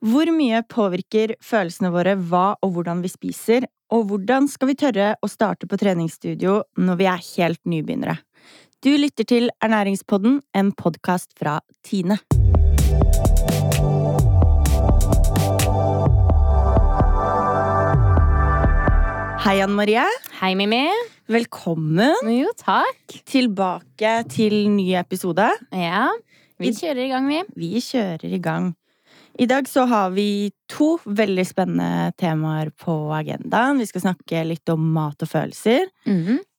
Hvor mye påvirker følelsene våre hva og hvordan vi spiser? Og hvordan skal vi tørre å starte på treningsstudio når vi er helt nybegynnere? Du lytter til Ernæringspodden, en podkast fra Tine. Hei, Anne Marie. Hei, Mimmi. Velkommen Jo, takk. tilbake til ny episode. Ja, vi kjører i gang, vi. Vi kjører i gang. I dag så har vi to veldig spennende temaer på agendaen. Vi skal snakke litt om mat og følelser.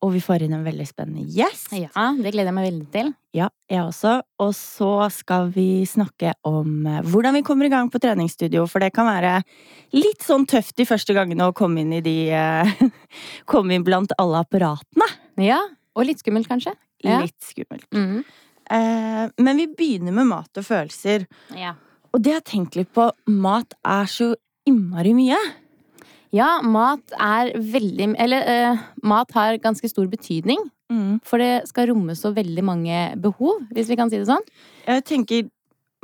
Og vi får inn en veldig spennende gjest. Ja, det gleder jeg meg veldig til. Ja, jeg også. Og så skal vi snakke om eh, hvordan vi kommer i gang på treningsstudio. For det kan være litt sånn tøft de første gangene å komme inn i de eh, Komme inn blant alle apparatene. Ja, Og litt skummelt, kanskje. Ja. Litt skummelt. Mm -hmm. men vi begynner med mat og følelser. Ja. Og det jeg har tenkt litt på, mat er så innmari mye. ja, mat er veldig Eller eh, mat har ganske stor betydning. For det skal romme så veldig mange behov, hvis vi kan si det sånn. Jeg tenker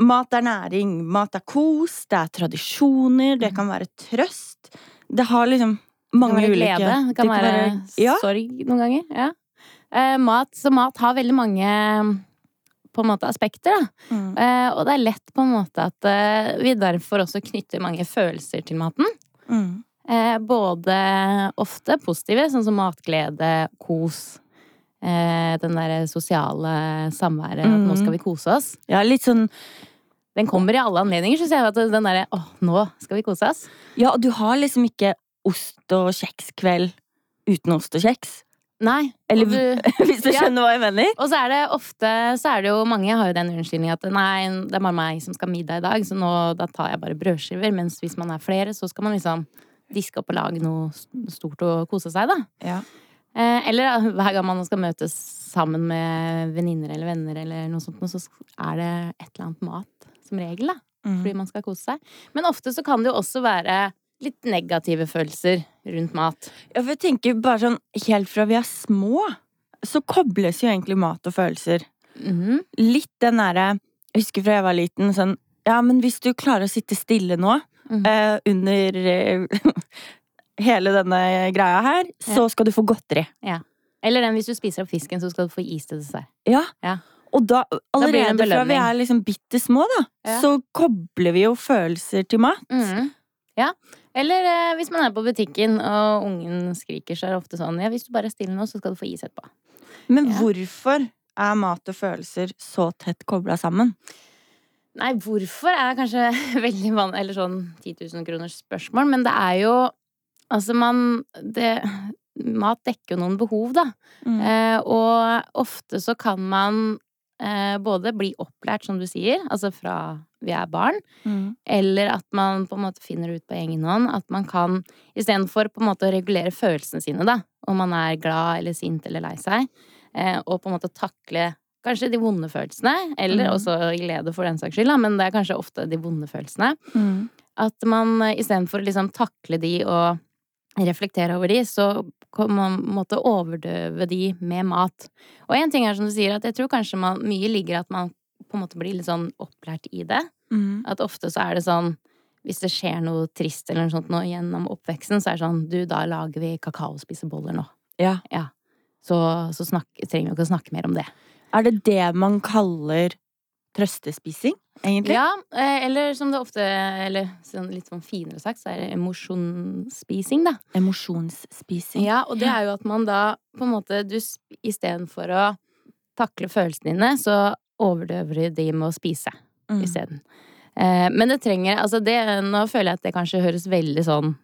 mat er næring, mat er kos, det er tradisjoner, det kan være trøst. Det har liksom mange ulike det kan være glede, det kan være ja. sorg noen ganger. Ja. Eh, mat, så mat har veldig mange på en måte aspekter. Mm. Eh, og det er lett på en måte at eh, vi derfor også knytter mange følelser til maten. Mm. Eh, både ofte positive, sånn som matglede, kos. Eh, den derre sosiale samværet. At nå skal vi kose oss. Ja, litt sånn Den kommer i alle anledninger, syns jeg. At den derre Å, nå skal vi kose oss. Ja, og du har liksom ikke ost og kjekskveld uten ost og kjeks. Nei. Eller du, hvis du Ja. skjønner hva jeg mener? og så er det ofte så er det jo mange har jo den unnskyldninga at nei, det er bare meg som skal ha middag i dag, så nå da tar jeg bare brødskiver. Mens hvis man er flere, så skal man liksom diske opp og lage noe stort og kose seg, da. Ja. Eh, eller hver gang man skal møtes sammen med venninner eller venner, eller noe sånt, så er det et eller annet mat, som regel, da. Mm. Fordi man skal kose seg. Men ofte så kan det jo også være litt negative følelser rundt mat. Ja, for jeg tenker bare sånn helt fra vi er små, så kobles jo egentlig mat og følelser. Mhm. Litt den derre Jeg husker fra jeg var liten, sånn Ja, men hvis du klarer å sitte stille nå, Mhm. eh, under eh, hele denne greia her, så skal du få godteri. Eller den hvis du spiser opp fisken, så skal du få is til dessert. Ja. Ja. Og da, allerede da fra vi er liksom bitte små, da, Ja. så kobler vi jo følelser til mat. Mhm. Ja. Eller eh, hvis man er på butikken og ungen skriker, så er det ofte sånn Ja, hvis du bare er stille nå, så skal du få is etterpå. Men Ja. hvorfor er mat og følelser så tett kobla sammen? Nei, hvorfor er kanskje veldig vanlig Eller sånn 10 000 kroners spørsmål, men det er jo Altså, man det, Mat dekker jo noen behov, da. Mm. Eh, og ofte så kan man eh, både bli opplært, som du sier, altså fra vi er barn, Mm. eller at man på en måte finner ut på egen hånd at man kan istedenfor på en måte å regulere følelsene sine, da, om man er glad eller sint eller lei seg, eh, og på en måte takle kanskje de vonde følelsene, eller mm. også glede for den saks skyld, da, men det er kanskje ofte de vonde følelsene. Mm. At man eh, istedenfor å liksom takle de og reflektere over de, så kan man måtte overdøve de med mat. Og en ting er som du sier, at jeg tror kanskje man, mye ligger at man på en måte blir litt sånn opplært i det. Mm. At ofte så er det sånn hvis det skjer noe trist eller noe sånt nå gjennom oppveksten, så er det sånn Du, da lager vi kakaospiseboller nå. Ja. Så, så snakk, trenger vi ikke å snakke mer om det. Er det det man kaller trøstespising, egentlig? Ja, eh, eller som det ofte Eller sånn litt sånn finere sagt, så er det emosjonsspising, da. Emosjonsspising. Ja, og det er jo at man da på en måte du Istedenfor å takle følelsene dine, så overdøver de med å spise Mm. isteden. Eh, men det trenger Altså, det Nå føler jeg at det kanskje høres veldig sånn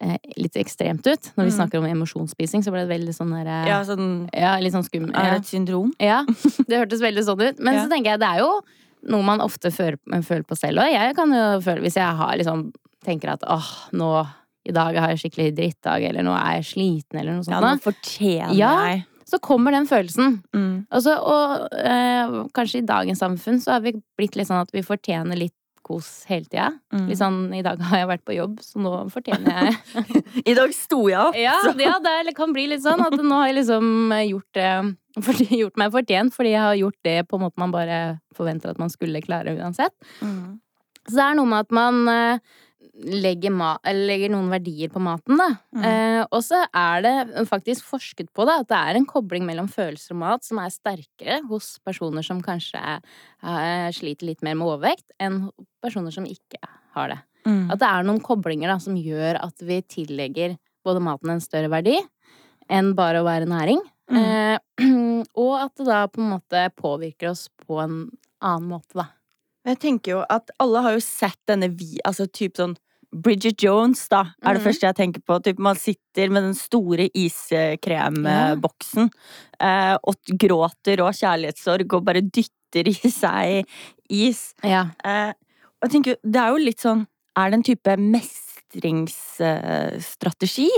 eh, litt ekstremt ut. Når vi Mm. snakker om emosjonsspising, så ble det veldig sånn der, Ja, sånn ja, litt sånn skummelt. Er det et syndrom? ja, det hørtes veldig sånn ut. Men Ja. så tenker jeg det er jo noe man ofte føler, føler på selv òg. Jeg kan jo føle hvis jeg har liksom tenker at åh, nå i dag har jeg skikkelig drittdag, eller nå er jeg sliten, eller noe Ja, nå fortjener Ja. Så kommer den følelsen. mm. Altså, og eh, kanskje i dagens samfunn så har vi blitt litt sånn at vi fortjener litt kos hele tida. Mm. Litt sånn i dag har jeg vært på jobb, så nå fortjener jeg I dag sto jeg opp! Ja, ja det kan bli litt sånn at nå har jeg liksom gjort, eh, gjort meg fortjent fordi jeg har gjort det på en måte man bare forventer at man skulle klare uansett. Mm. Så det er noe med at man eh, legger, ma legger noen verdier på maten, da. Mm. Eh, og så er det faktisk forsket på da, at det er en kobling mellom følelser og mat som er sterkere hos personer som kanskje eh, sliter litt mer med overvekt, enn personer som ikke har det. Mm. At det er noen koblinger da, som gjør at vi tillegger både maten en større verdi enn bare å være næring. Mm. Eh, og at det da på en måte påvirker oss på en annen måte, da. Jeg tenker jo at alle har jo sett denne vi... Altså typ sånn Bridget Jones, da, er det mm. første jeg tenker på. Typ man sitter med den store iskremboksen ja. og gråter og kjærlighetssorg og bare dytter i seg is. Ja. Eh, og jeg tenker, det er jo litt sånn Er det en type mestringsstrategi?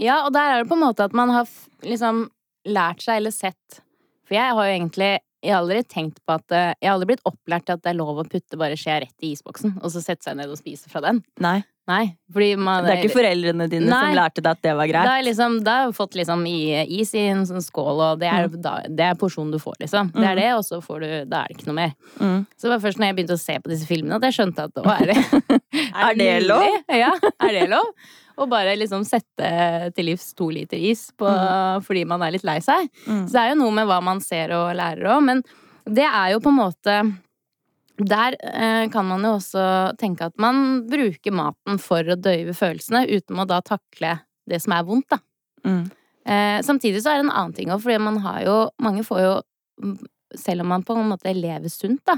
Ja, og der er det på en måte at man har liksom lært seg eller sett For jeg har jo egentlig jeg har aldri tenkt på at eh, Jeg har aldri blitt opplært til at det er lov å putte bare skjea rett i isboksen, og så sette seg ned og spise fra den. Nei. Nei, fordi man Det er ikke foreldrene dine som lærte deg at det var greit? har jeg liksom, har jeg fått liksom i, is i en sånn skål, og det er, da, det er porsjonen du får, liksom. Det Mm. er det, og så får du Da er det ikke noe mer. Mm. Så det var først når jeg begynte å se på disse filmene, at jeg skjønte at å, er det, Er det lov? Ja, er det lov? Og bare liksom sette til livs to liter is på, fordi man er litt lei seg. Mm. Så det er jo noe med hva man ser og lærer òg, men det er jo på en måte Der eh, kan man jo også tenke at man bruker maten for å døyve følelsene, uten å da takle det som er vondt, da. Mm. Eh, samtidig så er det en annen ting òg, fordi man har jo Mange får jo mm, Selv om man på en måte lever sunt, da,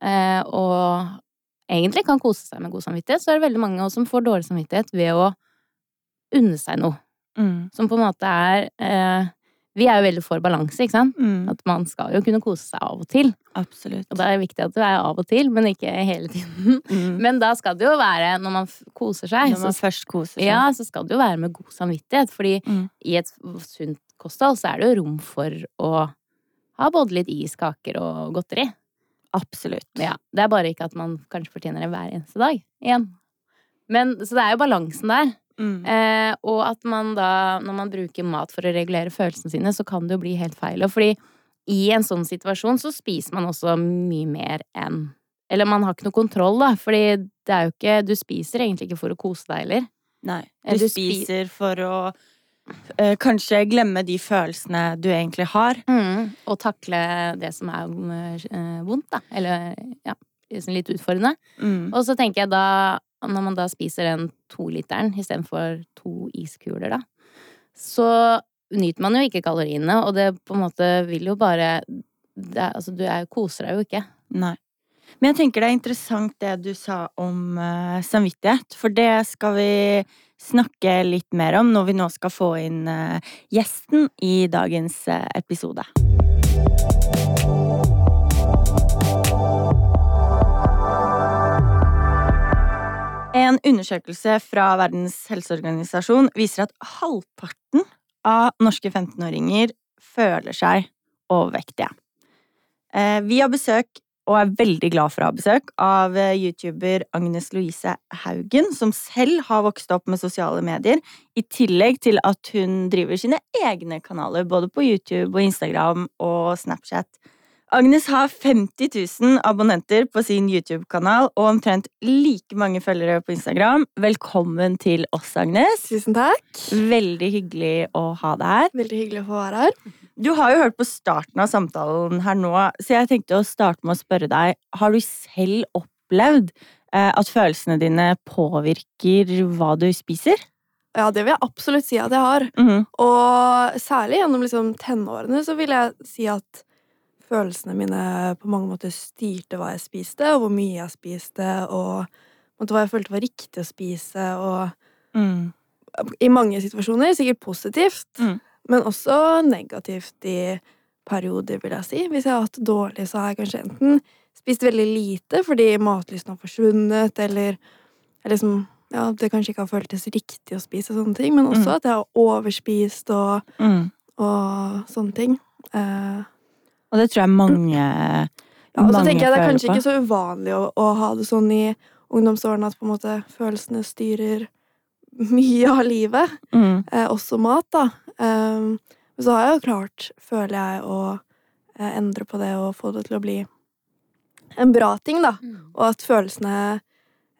eh, og egentlig kan kose seg med god samvittighet, så er det veldig mange som får dårlig samvittighet ved å unne seg noe. Mm. Som på en måte er eh, Vi er jo veldig for balanse, ikke sant? Mm. At man skal jo kunne kose seg av og til. Absolutt. Og da er det viktig at du er av og til, men ikke hele tiden. Mm. Men da skal det jo være, når man koser seg, Når man så, først koser seg. ja, så skal det jo være med god samvittighet. Fordi Mm. i et sunt kosthold så er det jo rom for å ha både litt is, kaker og godteri. Absolutt. Ja, Det er bare ikke at man kanskje fortjener det hver eneste dag igjen. Men, så det er jo balansen der. Mm. Eh, og at man da, når man bruker mat for å regulere følelsene sine, så kan det jo bli helt feil. Og fordi i en sånn situasjon så spiser man også mye mer enn Eller man har ikke noe kontroll, da, fordi det er jo ikke Du spiser egentlig ikke for å kose deg heller. Nei. Eh, Du du spi- spiser for å eh, kanskje glemme de følelsene du egentlig har. Og takle det som er eh, vondt, da. Eller ja, litt utfordrende. Mm. Og så tenker jeg da, når man da spiser den toliteren istedenfor to iskuler, da, så nyter man jo ikke kaloriene, og det på en måte vil jo bare er, Altså, du er, koser deg jo ikke. Nei. Men jeg tenker det er interessant det du sa om uh, samvittighet, for det skal vi snakke litt mer om når vi nå skal få inn uh, gjesten i dagens uh, episode. En undersøkelse fra Verdens helseorganisasjon viser at halvparten av norske 15-åringer føler seg overvektige. Eh, Vi har besøk, og er veldig glad for å ha besøk, av eh, YouTuber Agnes Louise Haugen, som selv har vokst opp med sosiale medier, i tillegg til at hun driver sine egne kanaler, både på YouTube og Instagram og Snapchat. Agnes har 50 000 abonnenter på sin YouTube-kanal og omtrent like mange følgere på Instagram. Velkommen til oss, Agnes. Tusen takk. Veldig hyggelig å ha deg her. Veldig hyggelig å få være her. Du har jo hørt på starten av samtalen her nå, så jeg tenkte å starte med å spørre deg Har du selv opplevd eh, at følelsene dine påvirker hva du spiser? Ja, det vil jeg absolutt si at jeg har. Mhm. Og særlig gjennom liksom tenårene så vil jeg si at følelsene mine på mange måter styrte hva jeg spiste, og hvor mye jeg spiste, og måte hva jeg følte var riktig å spise, og Mm. i mange situasjoner sikkert positivt, Mm. men også negativt i perioder, vil jeg si. Hvis jeg har hatt det dårlig, så har jeg kanskje enten spist veldig lite fordi matlysten har forsvunnet, eller liksom ja, det kanskje ikke har føltes riktig å spise sånne ting, men også Mm. at jeg har overspist og, Mm. og sånne ting. Eh, Og det tror jeg mange, ja, og så mange tenker jeg det er kanskje på. ikke så uvanlig å, å ha det sånn i ungdomsårene at på en måte følelsene styrer mye av livet. Mm. Eh, også mat, da. Um, men så har jeg jo klart, føler jeg, å eh, endre på det og få det til å bli en bra ting, da. Mm. Og at følelsene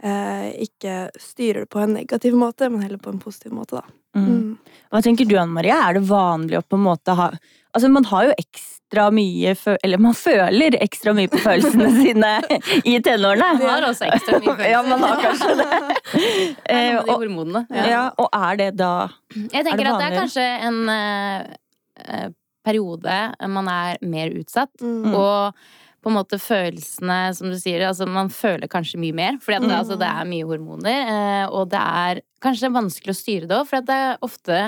eh, ikke styrer det på en negativ måte, men heller på en positiv måte, da. Mm. Mm. Hva tenker du, Anne Marie? Er det vanlig å på en måte ha Altså, man har jo ekstra mye Eller man føler ekstra mye på følelsene sine i tenårene. Man har også ekstra mye følelser. Ja, man har kanskje det. Det Eh, med de hormonene. ja, og er det da Jeg tenker Er det at det er kanskje en eh, eh, periode man er mer utsatt. Mm. Og på en måte følelsene, som du sier, altså man føler kanskje mye mer. For det, Mm. altså, det er mye hormoner. og det er kanskje vanskelig å styre det òg, for det er ofte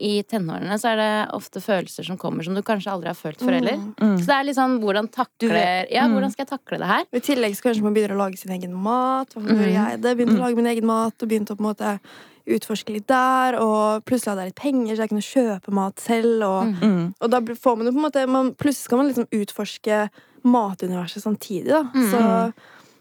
i tenårene så er det ofte følelser som kommer som du kanskje aldri har følt før heller. Mm. mm. Så det er litt sånn hvordan takler Ja, mm. hvordan skal jeg takle det her? I tillegg så kanskje man begynner å lage sin egen mat. Hva gjør Mm. jeg det? Begynte Mm. å lage min egen mat og begynte å på en måte utforske litt der. Og plutselig hadde jeg litt penger, så jeg kunne kjøpe mat selv. Og, Mm. Mm. og da får man jo på en måte man, Plutselig skal man liksom utforske matuniverset samtidig, da. Mm. Så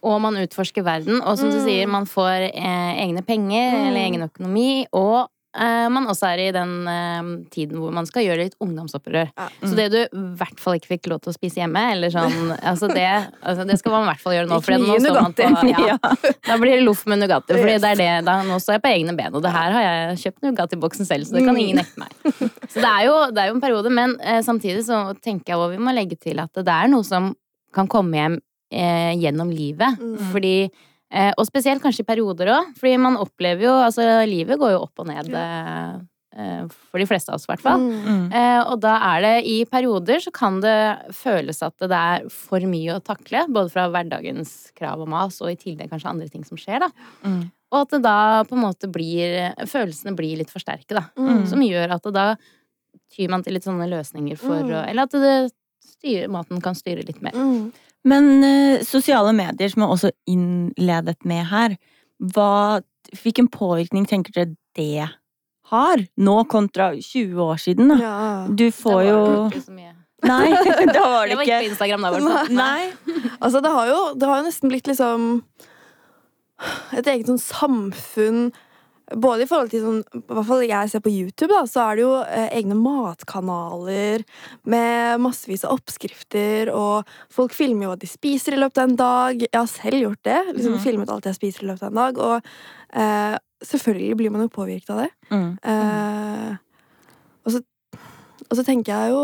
Og man utforsker verden. Og som du Mm. sier, man får eh, egne penger Mm. eller egen økonomi. Og eh, man også er i den uh, tiden hvor man skal gjøre litt ungdomsopprør. Ja. Så det du i hvert fall ikke fikk lov til å spise hjemme, eller sånn altså det, altså det skal man i hvert fall gjøre nå. For nå står man på ja, Da blir det loff med Nugatti. Fordi det er det, da, nå står jeg på egne ben, og det her har jeg kjøpt Nugatti-boksen selv, så det kan Mm. ingen nekte meg. Så det er jo, det er jo en periode, men uh, samtidig så tenker jeg òg vi må legge til at det er noe som kan komme hjem gjennom livet. Mm. Fordi eh, Og spesielt kanskje i perioder òg, fordi man opplever jo Altså, livet går jo opp og ned. Ja. eh, For de fleste av oss, i hvert fall. mm. Mm. Eh, og da er det i perioder så kan det føles at det er for mye å takle. Både fra hverdagens krav og mas, og i tillegg kanskje andre ting som skjer. da Mm. Og at det da på en måte blir Følelsene blir litt forsterket, da. Mm. Som gjør at det da tyr man til litt sånne løsninger for Mm. å Eller at det styr, maten kan styre litt mer. Men eh, sosiale medier, som er også innledet med her, hva, hvilken påvirkning tenker dere det har? Nå kontra 20 år siden, da. Ja. Du får jo. Nei, da var Det det var ikke ikke på Instagram da, i hvert fall. Nei. Altså, det har jo, det har jo nesten blitt liksom et eget sånn samfunn både i forhold til sånn I hvert fall jeg ser på YouTube, da, så er det jo eh, egne matkanaler med massevis av oppskrifter, og folk filmer jo hva de spiser i løpet av en dag. Jeg har selv gjort det. liksom mm. Filmet alt jeg spiser i løpet av en dag. Og eh, selvfølgelig blir man jo påvirket av det. Mm. Eh, og, så, og så tenker jeg jo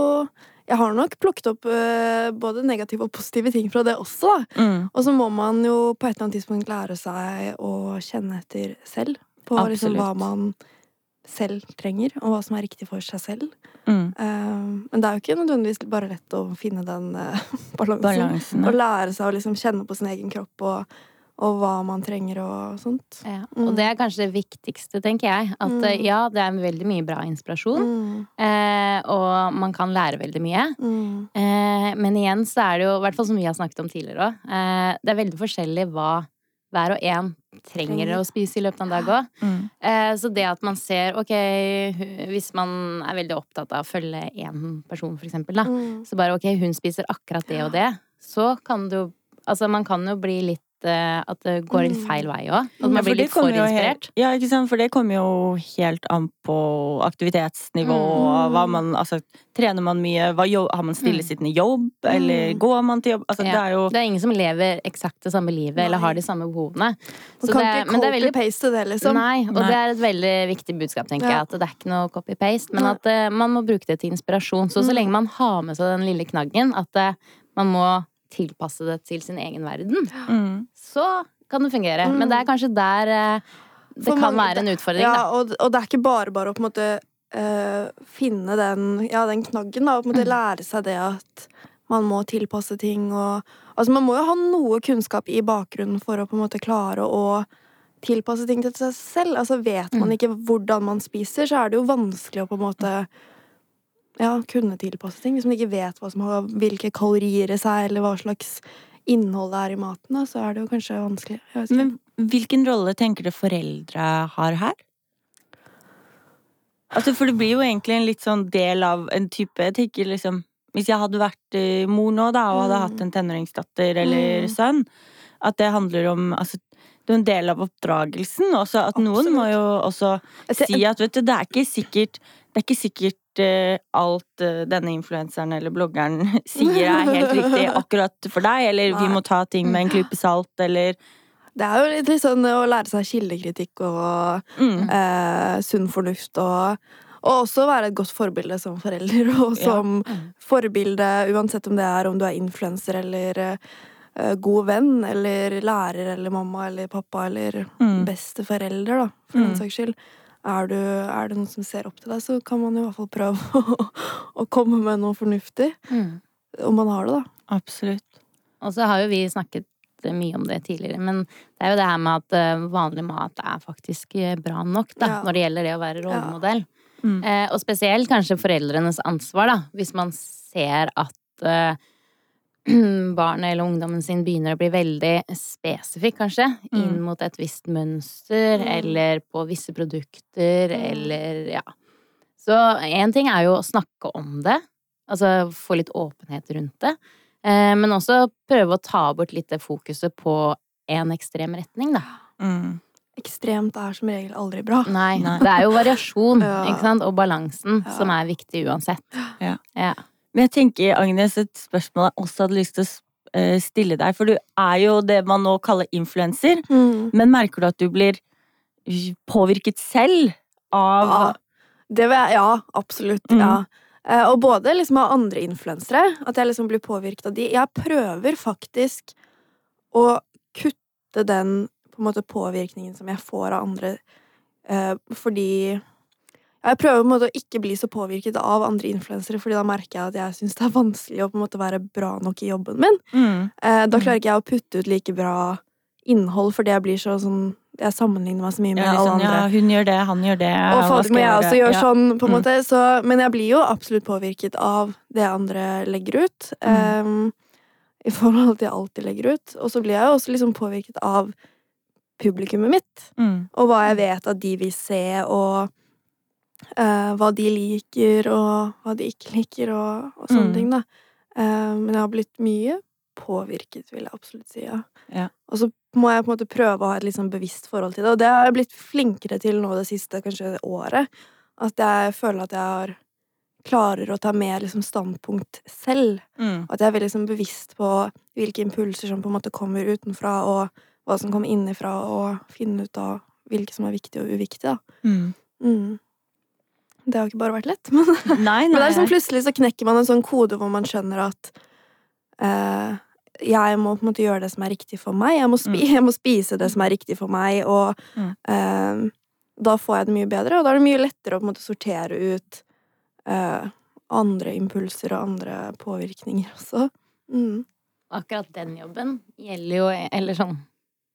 Jeg har nok plukket opp eh, både negative og positive ting fra det også. Mm. Og så må man jo på et eller annet tidspunkt lære seg å kjenne etter selv. På liksom hva man selv trenger, og hva som er riktig for seg selv. Mm. Uh, men det er jo ikke nødvendigvis bare lett å finne den uh, balansen. Balansen. Og lære seg å liksom kjenne på sin egen kropp og, og hva man trenger og sånt. Ja. Mm. Og det er kanskje det viktigste, tenker jeg. At Mm. ja, det er veldig mye bra inspirasjon, Mm, eh, og man kan lære veldig mye. mm, Eh, men igjen så er det jo, i hvert fall som vi har snakket om tidligere òg, eh, det er veldig forskjellig hva hver og en trenger å spise i løpet av en dag òg. Mm. Eh, så det at man ser, ok, hvis man er veldig opptatt av å følge én person, for eksempel, da, mm. så bare ok, hun spiser akkurat det og det, så kan jo Altså, man kan jo bli litt At det går litt Mm. feil vei òg. At man ja, blir litt for inspirert. Helt, ja, ikke sant? For det kommer jo helt an på aktivitetsnivå. Mm. Hva man, altså, trener man mye? Hva, har man stillesittende jobb? Mm. Eller går man til jobb? Altså, Ja. Det er jo Det er ingen som lever eksakt det samme livet eller har de samme behovene. Man kan det- ikke men det veldig- copy-paste det, liksom. Nei, og Nei. det er et veldig viktig budskap, tenker jeg. At det er ikke noe copy-paste, men Nei. at uh, man må bruke det til inspirasjon. Så så Mm. lenge man har med seg den lille knaggen, at uh, man må tilpasse det til sin egen verden, mm. så kan det fungere. Mm. Men det er kanskje der eh, det For kan mange- være en utfordring, Ja, da. og, og det er ikke bare bare å på en måte Uh, finne den, ja, den knaggen, da, og på en måte Mm. lære seg det at man må tilpasse ting og Altså, man må jo ha noe kunnskap i bakgrunnen for å på en måte klare å tilpasse ting til seg selv. Altså, vet man Mm. ikke hvordan man spiser, så er det jo vanskelig å på en måte ja, kunne tilpasse ting. Hvis man ikke vet har, hvilke kalorier det er, eller hva slags innhold det er i maten, da, så er det jo kanskje vanskelig. Men hvilken rolle tenker du foreldre har her? Altså, for det blir jo egentlig en litt sånn del av en type Jeg tenker liksom Hvis jeg hadde vært eh, mor nå, da, og hadde Mm. hatt en tenåringsdatter eller Mm. sønn, at det handler om altså, det er en del av oppdragelsen. Også at noen må jo også si at vet du, det er ikke sikkert det er ikke sikkert alt eh, denne influenseren eller bloggeren sier er helt riktig akkurat for deg, eller vi må ta ting med en klype salt, eller Det er jo litt, litt sånn å lære seg kildekritikk og mm. eh, sunn fornuft og og også være et godt forbilde som forelder og Ja. som forbilde, uansett om det er om du er influenser eller uh, god venn eller lærer eller mamma eller pappa eller Mm. beste forelder, da, for Mm. den saks skyld. Er, du, er det noen som ser opp til deg, så kan man i hvert fall prøve å, å komme med noe fornuftig. Mm. Om man har det, da. Absolutt. Og så har jo vi snakket mye om det tidligere, men det er jo det her med at eh, vanlig mat er faktisk eh, bra nok, da, Ja. når det gjelder det å være rollemodell. Mm. Eh, og spesielt kanskje foreldrenes ansvar, da, hvis man ser at eh, barnet eller ungdommen sin begynner å bli veldig spesifikk, kanskje, inn Mm. mot et visst mønster, Mm. eller på visse produkter, Mm. eller ja. Så én ting er jo å snakke om det, altså få litt åpenhet rundt det, eh, men også prøve å ta bort litt det fokuset på en ekstrem retning, da. Mm. Ekstremt er som regel aldri bra. Nei, Nei. det er jo variasjon, Ja. ikke sant, og balansen Ja. som er viktig uansett. Ja. Ja. Men jeg tenker, Agnes, et spørsmål jeg også hadde lyst til å eh, stille deg, for du er jo det man nå kaller influenser, Mm. men merker du at du blir påvirket selv av Ja, jeg, ja absolutt. Mm. Ja. Eh, og både liksom av andre influensere, at jeg liksom blir påvirket av de. Jeg prøver faktisk å kutte den på måte påvirkningen som jeg får av andre, eh, fordi jeg prøver på en måte å ikke bli så påvirket av andre influensere, fordi da merker jeg at jeg syns det er vanskelig å måte være bra nok i jobben min. mm. Eh, da Mm. klarer ikke jeg å putte ut like bra innhold, fordi jeg blir så sånn Jeg sammenligner meg så mye med ja, alle liksom, andre. ja, hun gjør det, han gjør det. Og fader, må jeg også gjøre Ja. sånn, på en Mm. måte. Så, men jeg blir jo absolutt påvirket av det andre legger ut. Mm. Um, I forhold til alt de legger ut. Og så blir jeg jo også liksom påvirket av publikummet mitt. Mm. Og hva jeg vet at de vil se, og eh, hva de liker, og hva de ikke liker, og, og sånne Mm. ting, da. Eh, men jeg har blitt mye påvirket, vil jeg absolutt si. Ja. Ja. Og så må jeg på en måte prøve å ha et litt sånn bevisst forhold til det. Og det har jeg blitt flinkere til nå det siste kanskje året. At jeg føler at jeg har klarer å ta mer liksom, standpunkt selv. Mm. At jeg er veldig liksom, bevisst på hvilke impulser som på en måte kommer utenfra, og hva som kommer innenfra, og finne ut av hvilke som er viktige og uviktige. Da. Mm. Mm. Det har ikke bare vært lett, men, Nei, men det er sånn, plutselig så knekker man en sånn kode hvor man skjønner at uh, jeg må på en måte gjøre det som er riktig for meg. Jeg må, spi jeg må spise det som er riktig for meg, og Mm. uh, da får jeg det mye bedre. Og da er det mye lettere å på en måte sortere ut uh, andre impulser og andre påvirkninger også. Mm. Akkurat den jobben gjelder jo, eller sånn,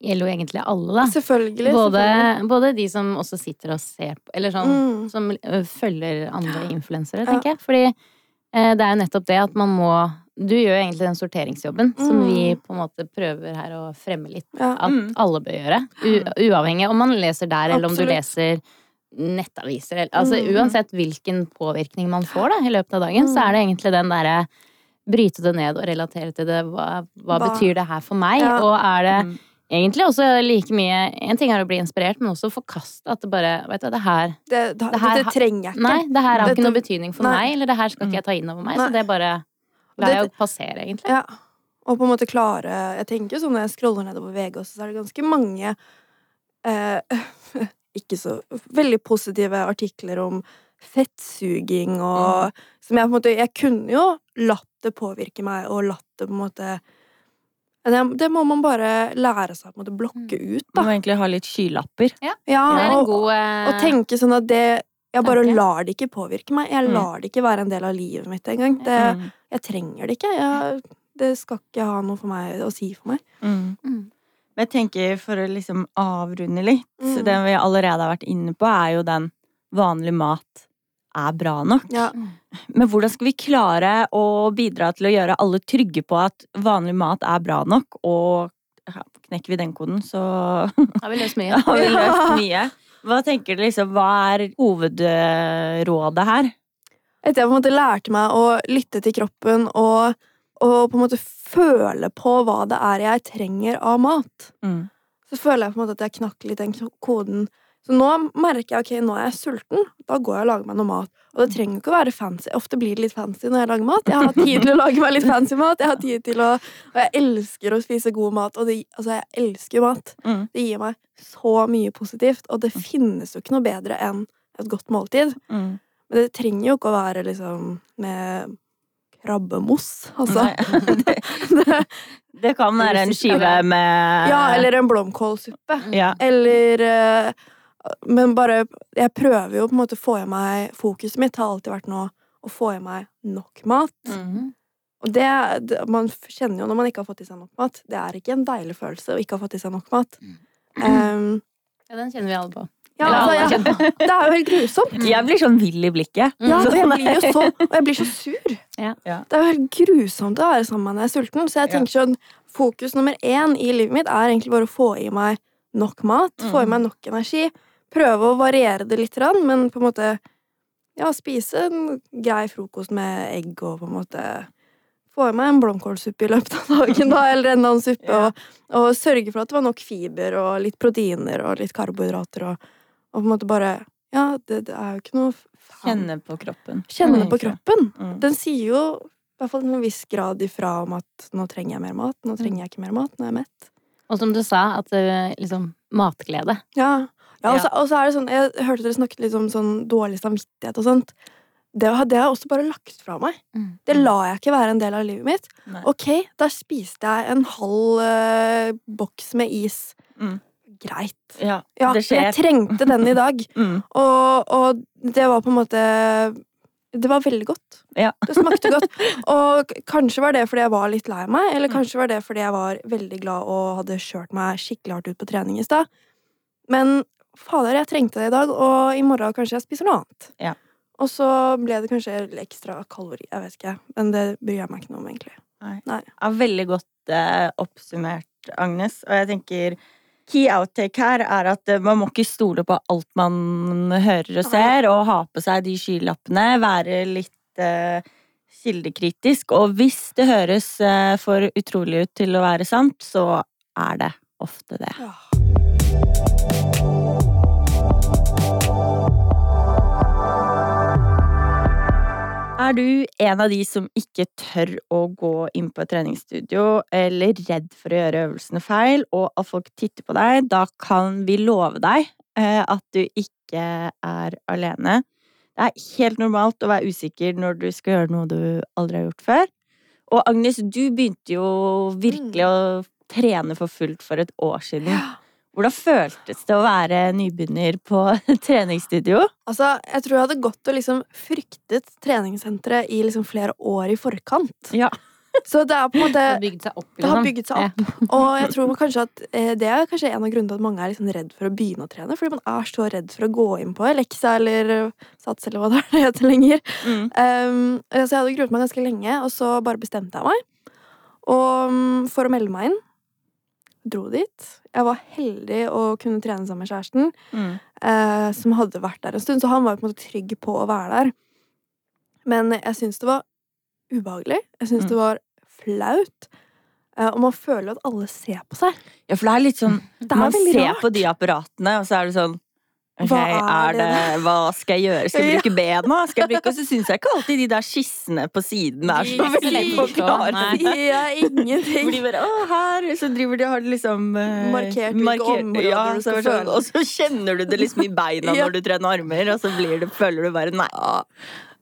gjelder jo egentlig alle, da. Selvfølgelig. Både, selvfølgelig. både de som også sitter og ser på, eller sånn, Mm. som følger andre influensere, Ja. tenker jeg. Fordi eh, det er jo nettopp det at man må Du gjør jo egentlig den sorteringsjobben som Mm. vi på en måte prøver her å fremme litt Ja. at Mm. alle bør gjøre. U uavhengig om man leser der, eller om du leser nettaviser. Eller, altså Mm. uansett hvilken påvirkning man får da, i løpet av dagen, så Mm. er det egentlig den derre Bryte det ned og relatere til det. Hva, hva, Hva- betyr det her for meg? Ja. Og er det Mm. Egentlig også like mye En ting er å bli inspirert, men også forkaste at det bare Vet du, det her Det, det, Det her det trenger jeg ikke. Nei, det her har ikke noe betydning for Nei. meg, eller det her skal ikke jeg ta inn over meg, så det bare lar jeg passere, egentlig. Ja. Og på en måte klare Jeg tenker jo sånn når jeg scroller nedover VG også, så er det ganske mange eh, ikke så veldig positive artikler om fettsuging og Som jeg på en måte Jeg kunne jo latt det påvirke meg, og latt det på en måte det, det må man bare lære seg å blokke ut, Man må egentlig ha litt skylapper. Ja, er og, god uh... og tenke sånn at det Jeg bare tanke. lar det ikke påvirke meg. Jeg Mm. lar det ikke være en del av livet mitt engang. Mm. jeg trenger det ikke. Jeg, det skal ikke ha noe for meg å si for meg. Mm. Mm. Men jeg tenker for å liksom avrunde litt, Mm. det vi allerede har vært inne på, er jo den vanlige mat er bra nok. Ja. Men hvordan skal vi klare å bidra til å gjøre alle trygge på at vanlig mat er bra nok, og knekker vi den koden, så Har vi løst mye? har vi løst mye. Hva tenker du liksom, hva er hovedrådet her? Etter jeg på en måte lærte meg å lytte til kroppen og, og på en måte føle på hva det er jeg trenger av mat, Mm. så føler jeg på en måte at jeg knakk litt den koden Så nå merker jeg ok, nå er jeg sulten. Da går jeg og lager meg noe mat. Og det trenger ikke å være fancy. Ofte blir det litt fancy når jeg lager mat. Jeg har tid til å lage meg litt fancy mat. Jeg har tid til å Og jeg elsker å spise god mat. Og det, altså, jeg elsker mat. Mm. Det gir meg så mye positivt. Og det finnes jo ikke noe bedre enn et godt måltid. Mm. Men det trenger jo ikke å være liksom med krabbemos, altså. Det, Det, det kan være en skive med ja, eller en blomkålsuppe. ja. Eller eh, Men bare Jeg prøver jo på en måte å få i meg Fokuset mitt har alltid vært nå å få i meg nok mat. Mhm. Og det, det Man kjenner jo når man ikke har fått i seg nok mat. Det er ikke en deilig følelse å ikke ha fått i seg nok mat. Um, Ja, den kjenner vi alle på. ja, altså, jeg, det er jo helt grusomt. Jeg blir sånn vill i blikket. Ja, og jeg blir jo så Og jeg blir så sur. Ja. Ja. Det er jo helt grusomt å være sammen med når jeg er sulten. Så jeg tenker sånn Fokus nummer én i livet mitt er egentlig bare å få i meg nok mat. Få i Mm. meg nok energi. Prøve å variere det litt, men på en måte Ja, spise en grei frokost med egg og på en måte få i meg en blomkålsuppe i løpet av dagen, da, eller en annen suppe. Ja. Og, og sørge for at det var nok fiber og litt proteiner og litt karbohydrater. Og, og på en måte bare Ja, det, det er jo ikke noe faen. Kjenne på kroppen. Kjenne på kroppen. Mm. Den sier jo i hvert fall til en viss grad ifra om at nå trenger jeg mer mat, nå trenger jeg ikke mer mat, nå er jeg mett. Og som du sa, at eh, liksom matglede. Ja, ja, og, så, og så er det sånn Jeg hørte dere snakket litt om sånn dårlig samvittighet og sånt. Det har det har jeg også bare lagt fra meg. Det la jeg ikke være en del av livet mitt. Nei. Ok, da spiste jeg en halv uh, boks med is. Mm. Greit. Ja, Ja, det skjer. jeg trengte den i dag. Mm. Og, og det var på en måte Det var veldig godt. Ja. Det smakte godt. Og kanskje var det fordi jeg var litt lei meg, eller Mm. kanskje var det fordi jeg var veldig glad og hadde kjørt meg skikkelig hardt ut på trening i stad. Men fader, jeg trengte det i dag, og i morgen kanskje jeg spiser noe annet. Ja. Og så ble det kanskje ekstra kalori. Jeg vet ikke, men det bryr jeg meg ikke noe om, egentlig. Ja, veldig godt eh, oppsummert, Agnes. Og jeg tenker key outtake her er at eh, man må ikke stole på alt man hører og ser, og ha på seg de skylappene. Være litt eh, kildekritisk. Og hvis det høres eh, for utrolig ut til å være sant, så er det ofte det. Ja. Er du en av de som ikke tør å gå inn på et treningsstudio, eller redd for å gjøre øvelsene feil, og at folk titter på deg, da kan vi love deg eh, at du ikke er alene. Det er helt normalt å være usikker når du skal gjøre noe du aldri har gjort før. Og Agnes, du begynte jo virkelig å trene for fullt for et år siden. Hvordan føltes det å være nybegynner på treningsstudio? Altså, jeg tror jeg hadde gått og liksom fryktet treningssenteret i liksom flere år i forkant. Ja. Så det er på en måte Det har bygd seg opp. Det har liksom. bygget seg opp. Og jeg tror kanskje at eh, det er kanskje en av grunnene til at mange er liksom redd for å begynne å trene. Fordi man er så redd for å gå inn på Alexa eller eh, Sats eller hva det er det heter lenger. Mm. Um, så jeg hadde gruet meg ganske lenge, og så bare bestemte jeg meg. Og mm, for å melde meg inn dro dit. Jeg var heldig å kunne trene sammen med kjæresten, Mm. eh, som hadde vært der en stund, så han var på en måte trygg på å være der. Men jeg syns det var ubehagelig. Jeg syns Mm. det var flaut. Eh, og man føler at alle ser på seg. Ja, for det er litt sånn er Man ser rart. på de apparatene, og så er det sånn Ok, Hva er det, hva skal jeg gjøre? Skal jeg bruke bena? Skal jeg bruke, og så syns jeg ikke alltid de der skissene på siden er så veldig forklarende. Ja, ingenting. De bare, å, her, så driver de og har liksom uh, Markert hvilke områder ja, du skal føle. Og så kjenner du det liksom i beina Ja. når du trener armer, og så blir det, føler du bare nei.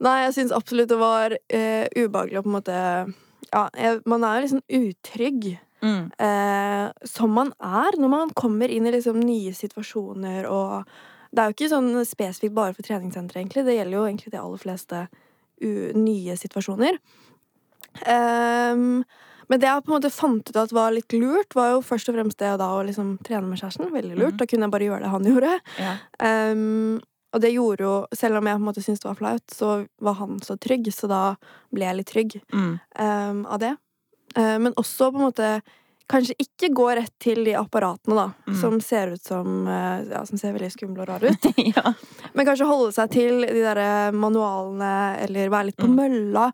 Nei, jeg syns absolutt det var uh, ubehagelig å på en måte Ja, jeg, man er jo liksom utrygg. Mm. Uh, som man er når man kommer inn i liksom nye situasjoner og Det er jo ikke sånn spesifikt bare for treningssentre, egentlig. Det gjelder jo egentlig de aller fleste nye situasjoner. Um, men det jeg på en måte fant ut at var litt lurt, var jo først og fremst det da å liksom trene med kjæresten. Veldig lurt. Mhm. Da kunne jeg bare gjøre det han gjorde. Ja. Um, og det gjorde jo Selv om jeg på en måte syntes det var flaut, så var han så trygg, så da ble jeg litt trygg Mm. um, av det. Uh, men også på en måte Kanskje ikke gå rett til de apparatene, da, Mm. som ser ut som eh, Ja, som ser veldig skumle og rare ut. ja. Men kanskje holde seg til de der manualene, eller være litt på Mm. mølla.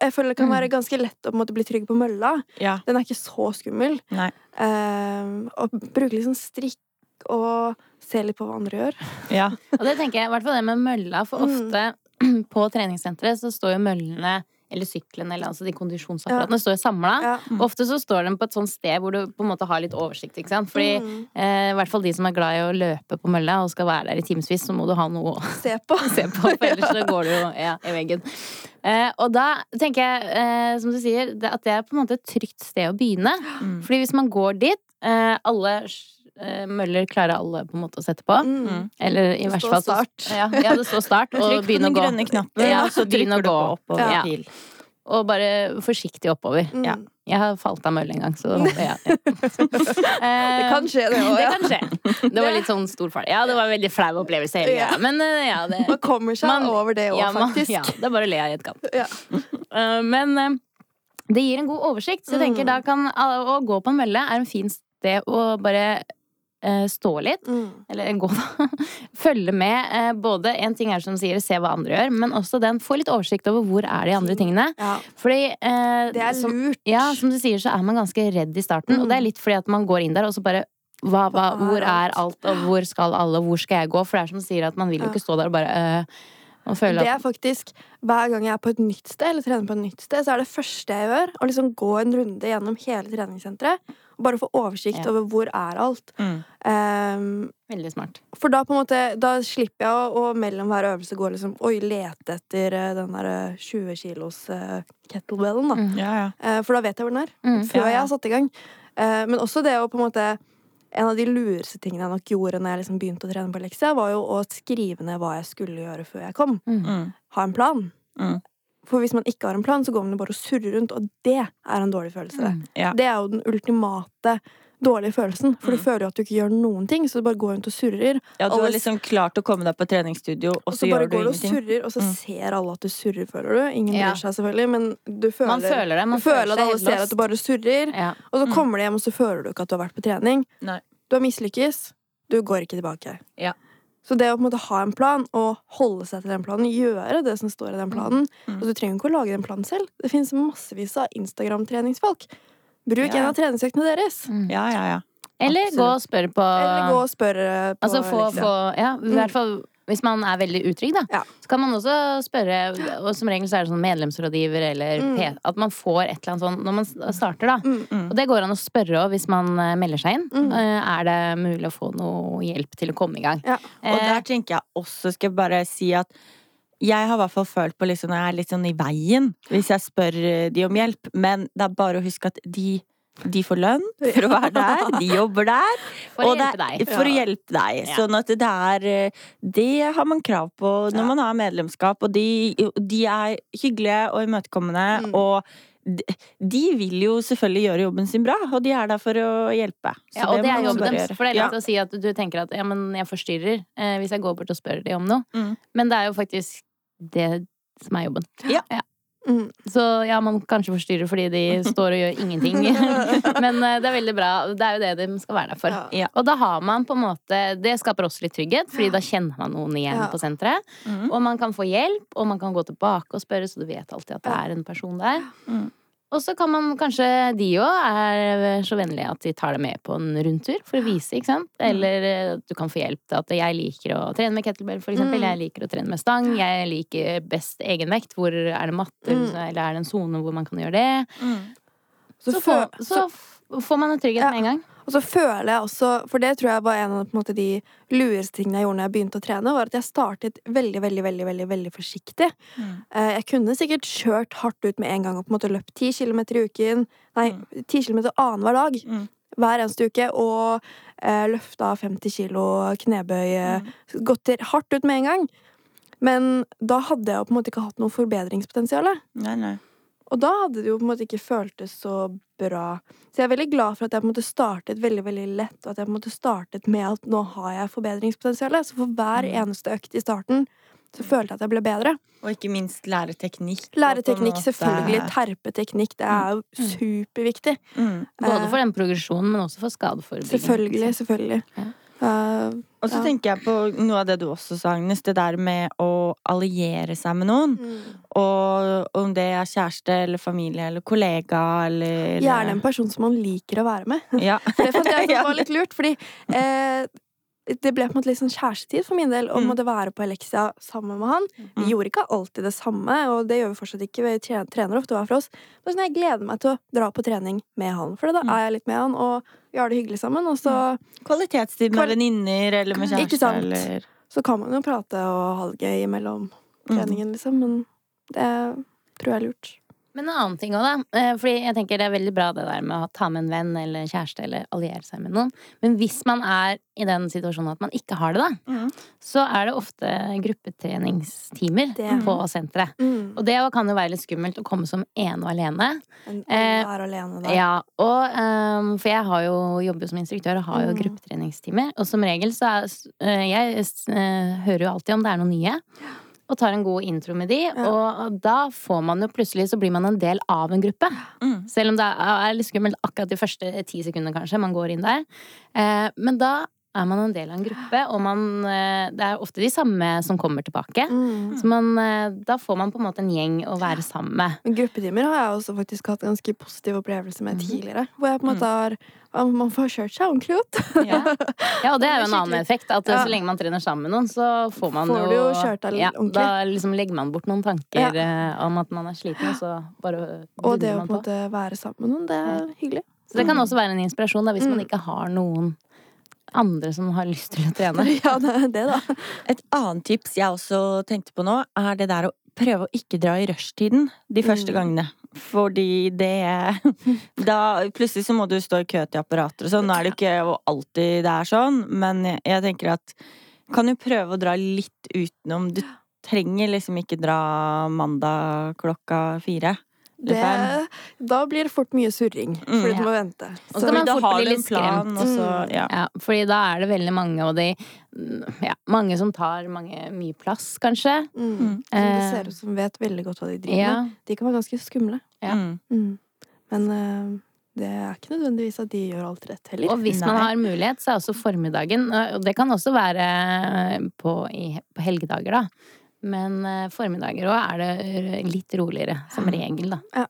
Jeg føler det kan Mm. være ganske lett å på en måte bli trygg på mølla. ja. Den er ikke så skummel. Nei. Ehm, og bruke litt sånn strikk og se litt på hva andre gjør. Ja. Og det tenker jeg, i hvert fall det med mølla, for ofte på treningssenteret så står jo møllene eller syklene, eller altså de kondisjonsapparatene, står jo samla. Ja. Mm. ofte så står de på et sånt sted hvor du på en måte har litt oversikt, ikke sant. Fordi Mm. eh, i hvert fall de som er glad i å løpe på mølla og skal være der i timevis, så må du ha noe å Se på. se på, for ellers så går du jo ja, i veggen. Eh, og da tenker jeg, eh, som du sier, at det er på en måte et trygt sted å begynne. Mm. Fordi hvis man går dit, eh, alle møller klarer alle på en måte å sette på. Mm. Eller i hvert fall så- start. Ja, ja, det står start, og Trykk på den å gå. grønne knappen, Ja, så begynn å gå. oppover Ja. ja. Og bare forsiktig oppover. Mm. Ja. Jeg har falt av mølle en gang, så ja. ja. Det kan skje, det òg. Det kan skje. Det var litt sånn stor fart. Ja, det var en veldig flau opplevelse hele greia. Men eh, ja, det Man kommer seg Man- over det òg, ja, man- faktisk. Ja, det er bare å le av i etterkant. Ja. Eh, Men eh, det gir en god oversikt, så jeg tenker Mm. da kan å gå på en mølle er en fin sted å bare eh, stå litt. Mm. Eller gå, da. Følge med. eh, Både en ting er som sier, se hva andre gjør, men også den få litt oversikt over hvor er de andre tingene. Ja. Fordi eh, Det er som, lurt. ja, som du sier, så er man ganske redd i starten. Mm. Og det er litt fordi at man går inn der, og så bare hva, hva, Hvor er alt? og hvor skal alle, og hvor skal jeg gå? For det er som du sier, at man vil jo ikke stå der og bare øh, Det at er faktisk Hver gang jeg er på et nytt sted, eller trener på et nytt sted, så er det første jeg gjør, å liksom gå en runde gjennom hele treningssenteret. Og bare få oversikt Ja. over hvor er alt. Mm. Um, Veldig smart. for da på en måte Da slipper jeg å, å mellom hver øvelse gå liksom Oi, lete etter eh, den der eh, 20 kilos uh, kettlebellen, da. Mm. Ja, ja. Uh, for da vet jeg hvor den er. Mm. Før Ja, ja. jeg har satt i gang. Uh, men også det å på en måte En av de lureste tingene jeg nok gjorde når jeg liksom begynte å trene på Leksia, var jo å skrive ned hva jeg skulle gjøre før jeg kom. Mm. Ha en plan. Mm. For hvis man ikke har en plan, så går man jo bare og surrer rundt, og det er en dårlig følelse. Mm. Ja. Det er jo den ultimate dårlige følelsen, for du Mm. føler jo at du ikke gjør noen ting, så du bare går rundt og surrer. ja, du har liksom klart å komme deg på treningsstudio, og Og så så bare gjør du går du og surrer, og så Mm. ser alle at du surrer, føler du. Ingen Ja. seg selvfølgelig, men du føler, Man føler det. Man du føler føler at alle ser at du bare surrer. Ja. Og så Mm. kommer du hjem, og så føler du ikke at du har vært på trening. Nei. Du har mislykkes. Du går ikke tilbake. Ja. Så det å på en måte ha en plan, og holde seg til den planen, gjøre det som står i den planen Mm. Og du trenger ikke å lage den planen selv. Det finnes massevis av Instagram-treningsfolk. Bruk Ja. en av treningsøktene deres. Mm. Ja, ja, ja. Eller Absolutt. gå og spørre på Eller gå og spørre på Altså få, få Ja, i hvert fall hvis man er veldig utrygg, da. Ja. Så kan man også spørre, og som regel så er det sånn medlemsrådgiver eller Mm. PT At man får et eller annet sånn når man starter, da. Mm. Mm. Og det går an å spørre òg hvis man eh, melder seg inn. Mm. Eh, Er det mulig å få noe hjelp til å komme i gang? Ja. Og Eh, der tenker jeg også, skal jeg bare si at jeg har i hvert fall følt på liksom, når jeg er litt sånn i veien hvis jeg spør eh, de om hjelp, men det er bare å huske at de, de får lønn for å være der, de jobber der. For å og hjelpe deg. For å hjelpe deg. Ja. Sånn at det er eh, Det har man krav på når Ja. man har medlemskap, og de, de er hyggelige og imøtekommende, Mm. og de, de vil jo selvfølgelig gjøre jobben sin bra, og de er der for å hjelpe. Så Ja, og det, det er jobben deres. For det er Ja. å si at du tenker at ja, men jeg forstyrrer eh, hvis jeg går bort og spør dem om noe. Mm. Men det er jo faktisk det som er jobben. Mm. Så ja, man kanskje forstyrrer fordi de står og gjør ingenting. Men eh, det er veldig bra. Det er jo det de skal være der for. Ja. Ja. Og da har man på en måte Det skaper også litt trygghet, Fordi da kjenner man noen igjen Ja. på senteret. Mm. Og man kan få hjelp, og man kan gå tilbake og spørre, så du vet alltid at det er en person der. Mm. Og så kan man kanskje De òg er så vennlige at de tar deg med på en rundtur for å vise, ikke sant. Eller eh, du kan få hjelp til at jeg liker å trene med kettlebell, for eksempel. Mm. Jeg liker å trene med stang. Jeg liker best egenvekt. Hvor er det matter, Mm. eller er det en sone hvor man kan gjøre det? Mm. Så, Så, får, så får man en trygghet Ja. med en gang. Og så føler jeg også, for det tror jeg var en av måte, de lureste tingene jeg gjorde når jeg begynte å trene, var at jeg startet veldig, veldig, veldig, veldig, veldig forsiktig. Mm. Eh, Jeg kunne sikkert kjørt hardt ut med en gang og på en måte løpt 10 kilometer i uken. Nei, 10 kilometer annenhver dag. Mm. Hver eneste uke. Og eh, løfta 50 kilo knebøy. eh, Mm. Gått hardt ut med en gang. Men da hadde jeg på en måte ikke hatt noe forbedringspotensial. Nei, nei. Og da hadde det jo på en måte ikke føltes så bra. Så jeg er veldig glad for at jeg på en måte startet veldig veldig lett, og at jeg på en måte startet med at nå har jeg forbedringspotensial. Så for hver Mm. eneste økt i starten så følte jeg at jeg ble bedre. Og ikke minst lære teknikk. og Lære på en teknikk, måte- selvfølgelig. Terpeteknikk. Det er jo superviktig. Mm. Både Eh, for den progresjonen, men også for skadeforebygging. Selvfølgelig, selvfølgelig. Ja. Eh, Og så Ja. tenker jeg på noe av det du også sa, Agnes. Det der med å alliere seg med noen. mm. Og om det er kjæreste eller familie eller kollega eller Gjerne en person som man liker å være med. Ja. Det fant jeg var litt lurt, fordi eh, det ble på en måte litt sånn kjærestetid for min del å Mm. måtte være på Elexia sammen med han. Vi Mm. gjorde ikke alltid det samme, og det gjør vi fortsatt ikke. Vi trener ofte hver for oss. Men sånn, jeg gleder meg til å dra på trening med han, for da Mm. er jeg litt med han, og vi har det hyggelig sammen. Og så, Kvalitetstid med venninner eller med kjæreste eller så kan man jo prate og ha det gøy mellom Mm. treningen, liksom. Men det tror jeg er lurt. Men en annen ting òg, da. Eh, Fordi jeg tenker det er veldig bra det der med å ta med en venn eller kjæreste eller alliere seg med noen. Men hvis man er i den situasjonen at man ikke har det, da, Mm. så er det ofte gruppetreningstimer Det- på senteret. Mm. Og det kan jo være litt skummelt å komme som ene og alene. Men Eh, alene da. Ja, og um, For jeg har jo, jobber jo som instruktør og har jo Mm. gruppetreningstimer. Og som regel så er eh, Jeg hører jo alltid om det er noen nye. Og tar en god intro med de. Og da får man jo plutselig Så blir man en del av en gruppe. Mm. Selv om det er litt skummelt akkurat de første ti sekundene, kanskje, man går inn der. Eh, men da er man en del av en gruppe, og man eh, Det er ofte de samme som kommer tilbake. Mm. Så man, eh, da får man på en måte en gjeng å være sammen med. Men Gruppetimer har jeg også faktisk hatt ganske positiv opplevelse med Mhm. tidligere. Hvor jeg på en måte har Man får kjørt seg ordentlig ut. Ja. ja, og det er jo en annen effekt. At Ja. så lenge man trener sammen med noen, så får man Får jo jo ja. Da liksom legger man bort noen tanker eh, om at man er sliten, og så bare Og det å på en måte være sammen med noen, det er hyggelig. Så det kan også være en inspirasjon da, hvis man Mm. ikke har noen andre som har lyst til å trene. Ja, det er det, da. Et annet tips jeg også tenkte på nå, er det der å prøve å ikke dra i rushtiden de første Mm. gangene. Fordi det Da plutselig så må du stå i kø til apparater og sånn. Nå er det ikke alltid det er sånn, men jeg, jeg tenker at kan jo prøve å dra litt utenom. Du trenger liksom ikke dra mandag klokka fire. Det, da blir det fort mye surring, Mm. fordi Ja. du må vente. Og så Så- kan man fort har bli du en litt plan, skremt. og så Mm. ja. Ja, fordi da er det veldig mange, og de ja, Mange som tar mange, mye plass, kanskje. Mm. Mm. Som det Eh, ser ut som vet veldig godt hva de driver Ja. med. De kan være ganske skumle. Ja. Mm. Mm. Men uh, det er ikke nødvendigvis at de gjør alt rett heller. Og hvis man har mulighet, så er også formiddagen Og det kan også være på, i, på helgedager, da. Men eh, formiddager òg er det litt roligere, som regel, da.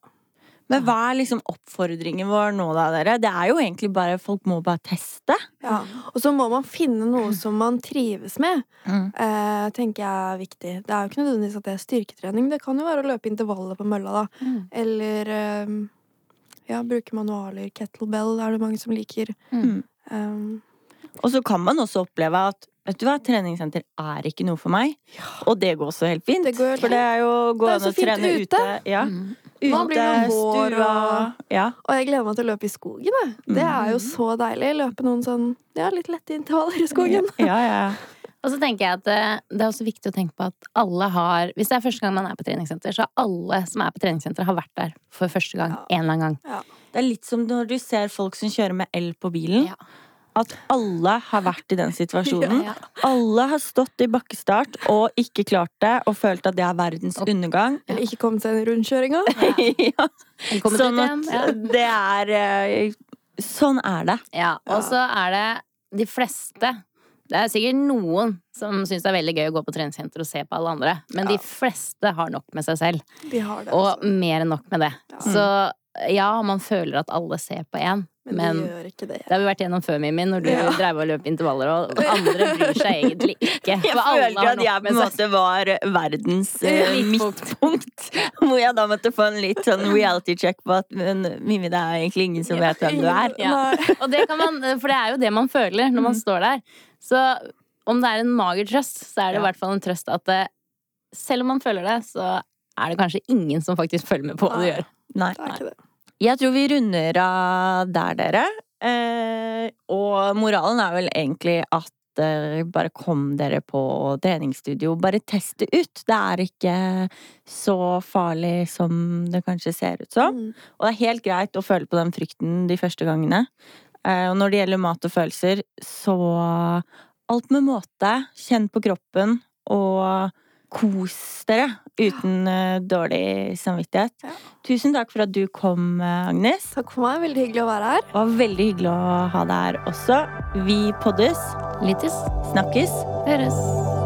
Men hva er liksom oppfordringen vår nå, da, dere? Det er jo egentlig bare Folk må bare teste. Ja. Og så må man finne noe som man trives med. Mm. Eh, tenker jeg er viktig. Det er jo ikke nødvendigvis at det er styrketrening. Det kan jo være å løpe intervallet på mølla, da. Mm. Eller eh, ja, bruke manualer. Kettlebell er det mange som liker. Mm. Um, Og så kan man også oppleve at Vet du hva, treningssenter er ikke noe for meg. Og det går også helt fint. Det går helt for det er jo gå an å trene ute. ute. Ja. Mm. Nå Ute, blir det vår, stua og- Ja. og jeg gleder meg til å løpe i skogen. Jeg. Det Mm. er jo så deilig. Løpe noen sånn ja, litt lette intervaller i skogen. Ja, ja. Og så tenker jeg at det, det er også viktig å tenke på at alle har Hvis det er første gang man er på treningssenter, så alle som er på treningssenter, har vært der for første gang Ja. en eller annen gang. Det er litt som når du ser folk som kjører med el på bilen. Ja. At alle har vært i den situasjonen. Ja. Alle har stått i bakkestart og ikke klart det, og følt at det er verdens Og- undergang. Eller ikke kommet seg i rundkjøringa. ja. Sånn at det er eh, Sånn er det. Ja, og så er det de fleste Det er sikkert noen som syns det er veldig gøy å gå på treningssenter og se på alle andre, men de fleste har nok med seg selv. De har det. Og altså. mer enn nok med det. Ja. Så ja, man føler at alle ser på én, Men, men de gjør ikke det. det har vi vært gjennom før, Mimmi, når du Ja. drev og løp intervaller, og andre bryr seg egentlig ikke. Jeg følte at jeg på en måte var verdens uh, midtpunkt. Hvor jeg da måtte få en litt sånn reality check på at men, Mimmi, det er egentlig ingen som vet hvem du er. Ja. Og det kan man, for det er jo det man føler når man Mm. står der. Så om det er en mager trøst, så er det i hvert fall en trøst at det, selv om man føler det, så er det kanskje ingen som faktisk følger med på hva du gjør. Nei. Det er ikke det. Jeg tror vi runder av der, dere. Eh, og moralen er vel egentlig at eh, bare kom dere på treningsstudio. Bare test det ut. Det er ikke så farlig som det kanskje ser ut som. Mm. Og det er helt greit å føle på den frykten de første gangene. Eh, og når det gjelder mat og følelser, så alt med måte. Kjenn på kroppen, og kos dere uten eh, dårlig samvittighet. Ja. Tusen takk for at du kom, eh, Agnes. Takk for meg. Veldig hyggelig å være her. Og veldig hyggelig å ha deg her også. Vi poddes. Lyttes. Snakkes. Høres.